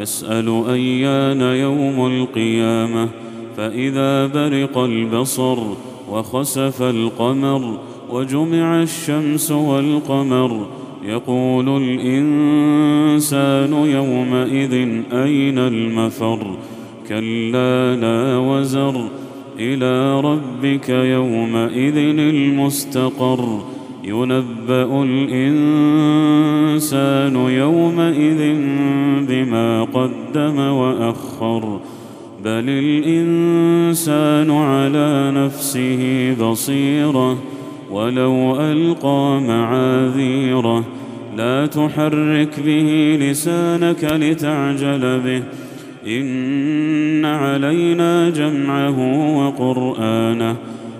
يسأل أيان يوم القيامة فإذا برق البصر وخسف القمر وجمع الشمس والقمر يقول الإنسان يومئذ أين المفر كلا لا وزر إلى ربك يومئذ المستقر ينبأ الإنسان يومئذ بما قدم وأخر. بل الإنسان على نفسه بصيرة ولو ألقى معاذيره. لا تحرك به لسانك لتعجل به. إن علينا جمعه وقرآنه.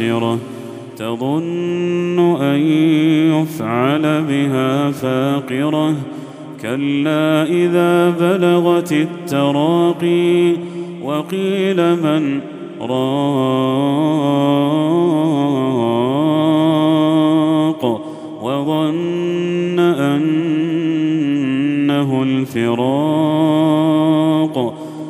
باسرة تظن أن يفعل بها فاقرة. كلا إذا بلغت التراقي وقيل من راق وظن أنه الفراق.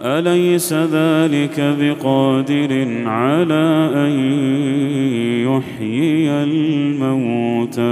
أليس ذلك بقادر على أن يحيي الموتى؟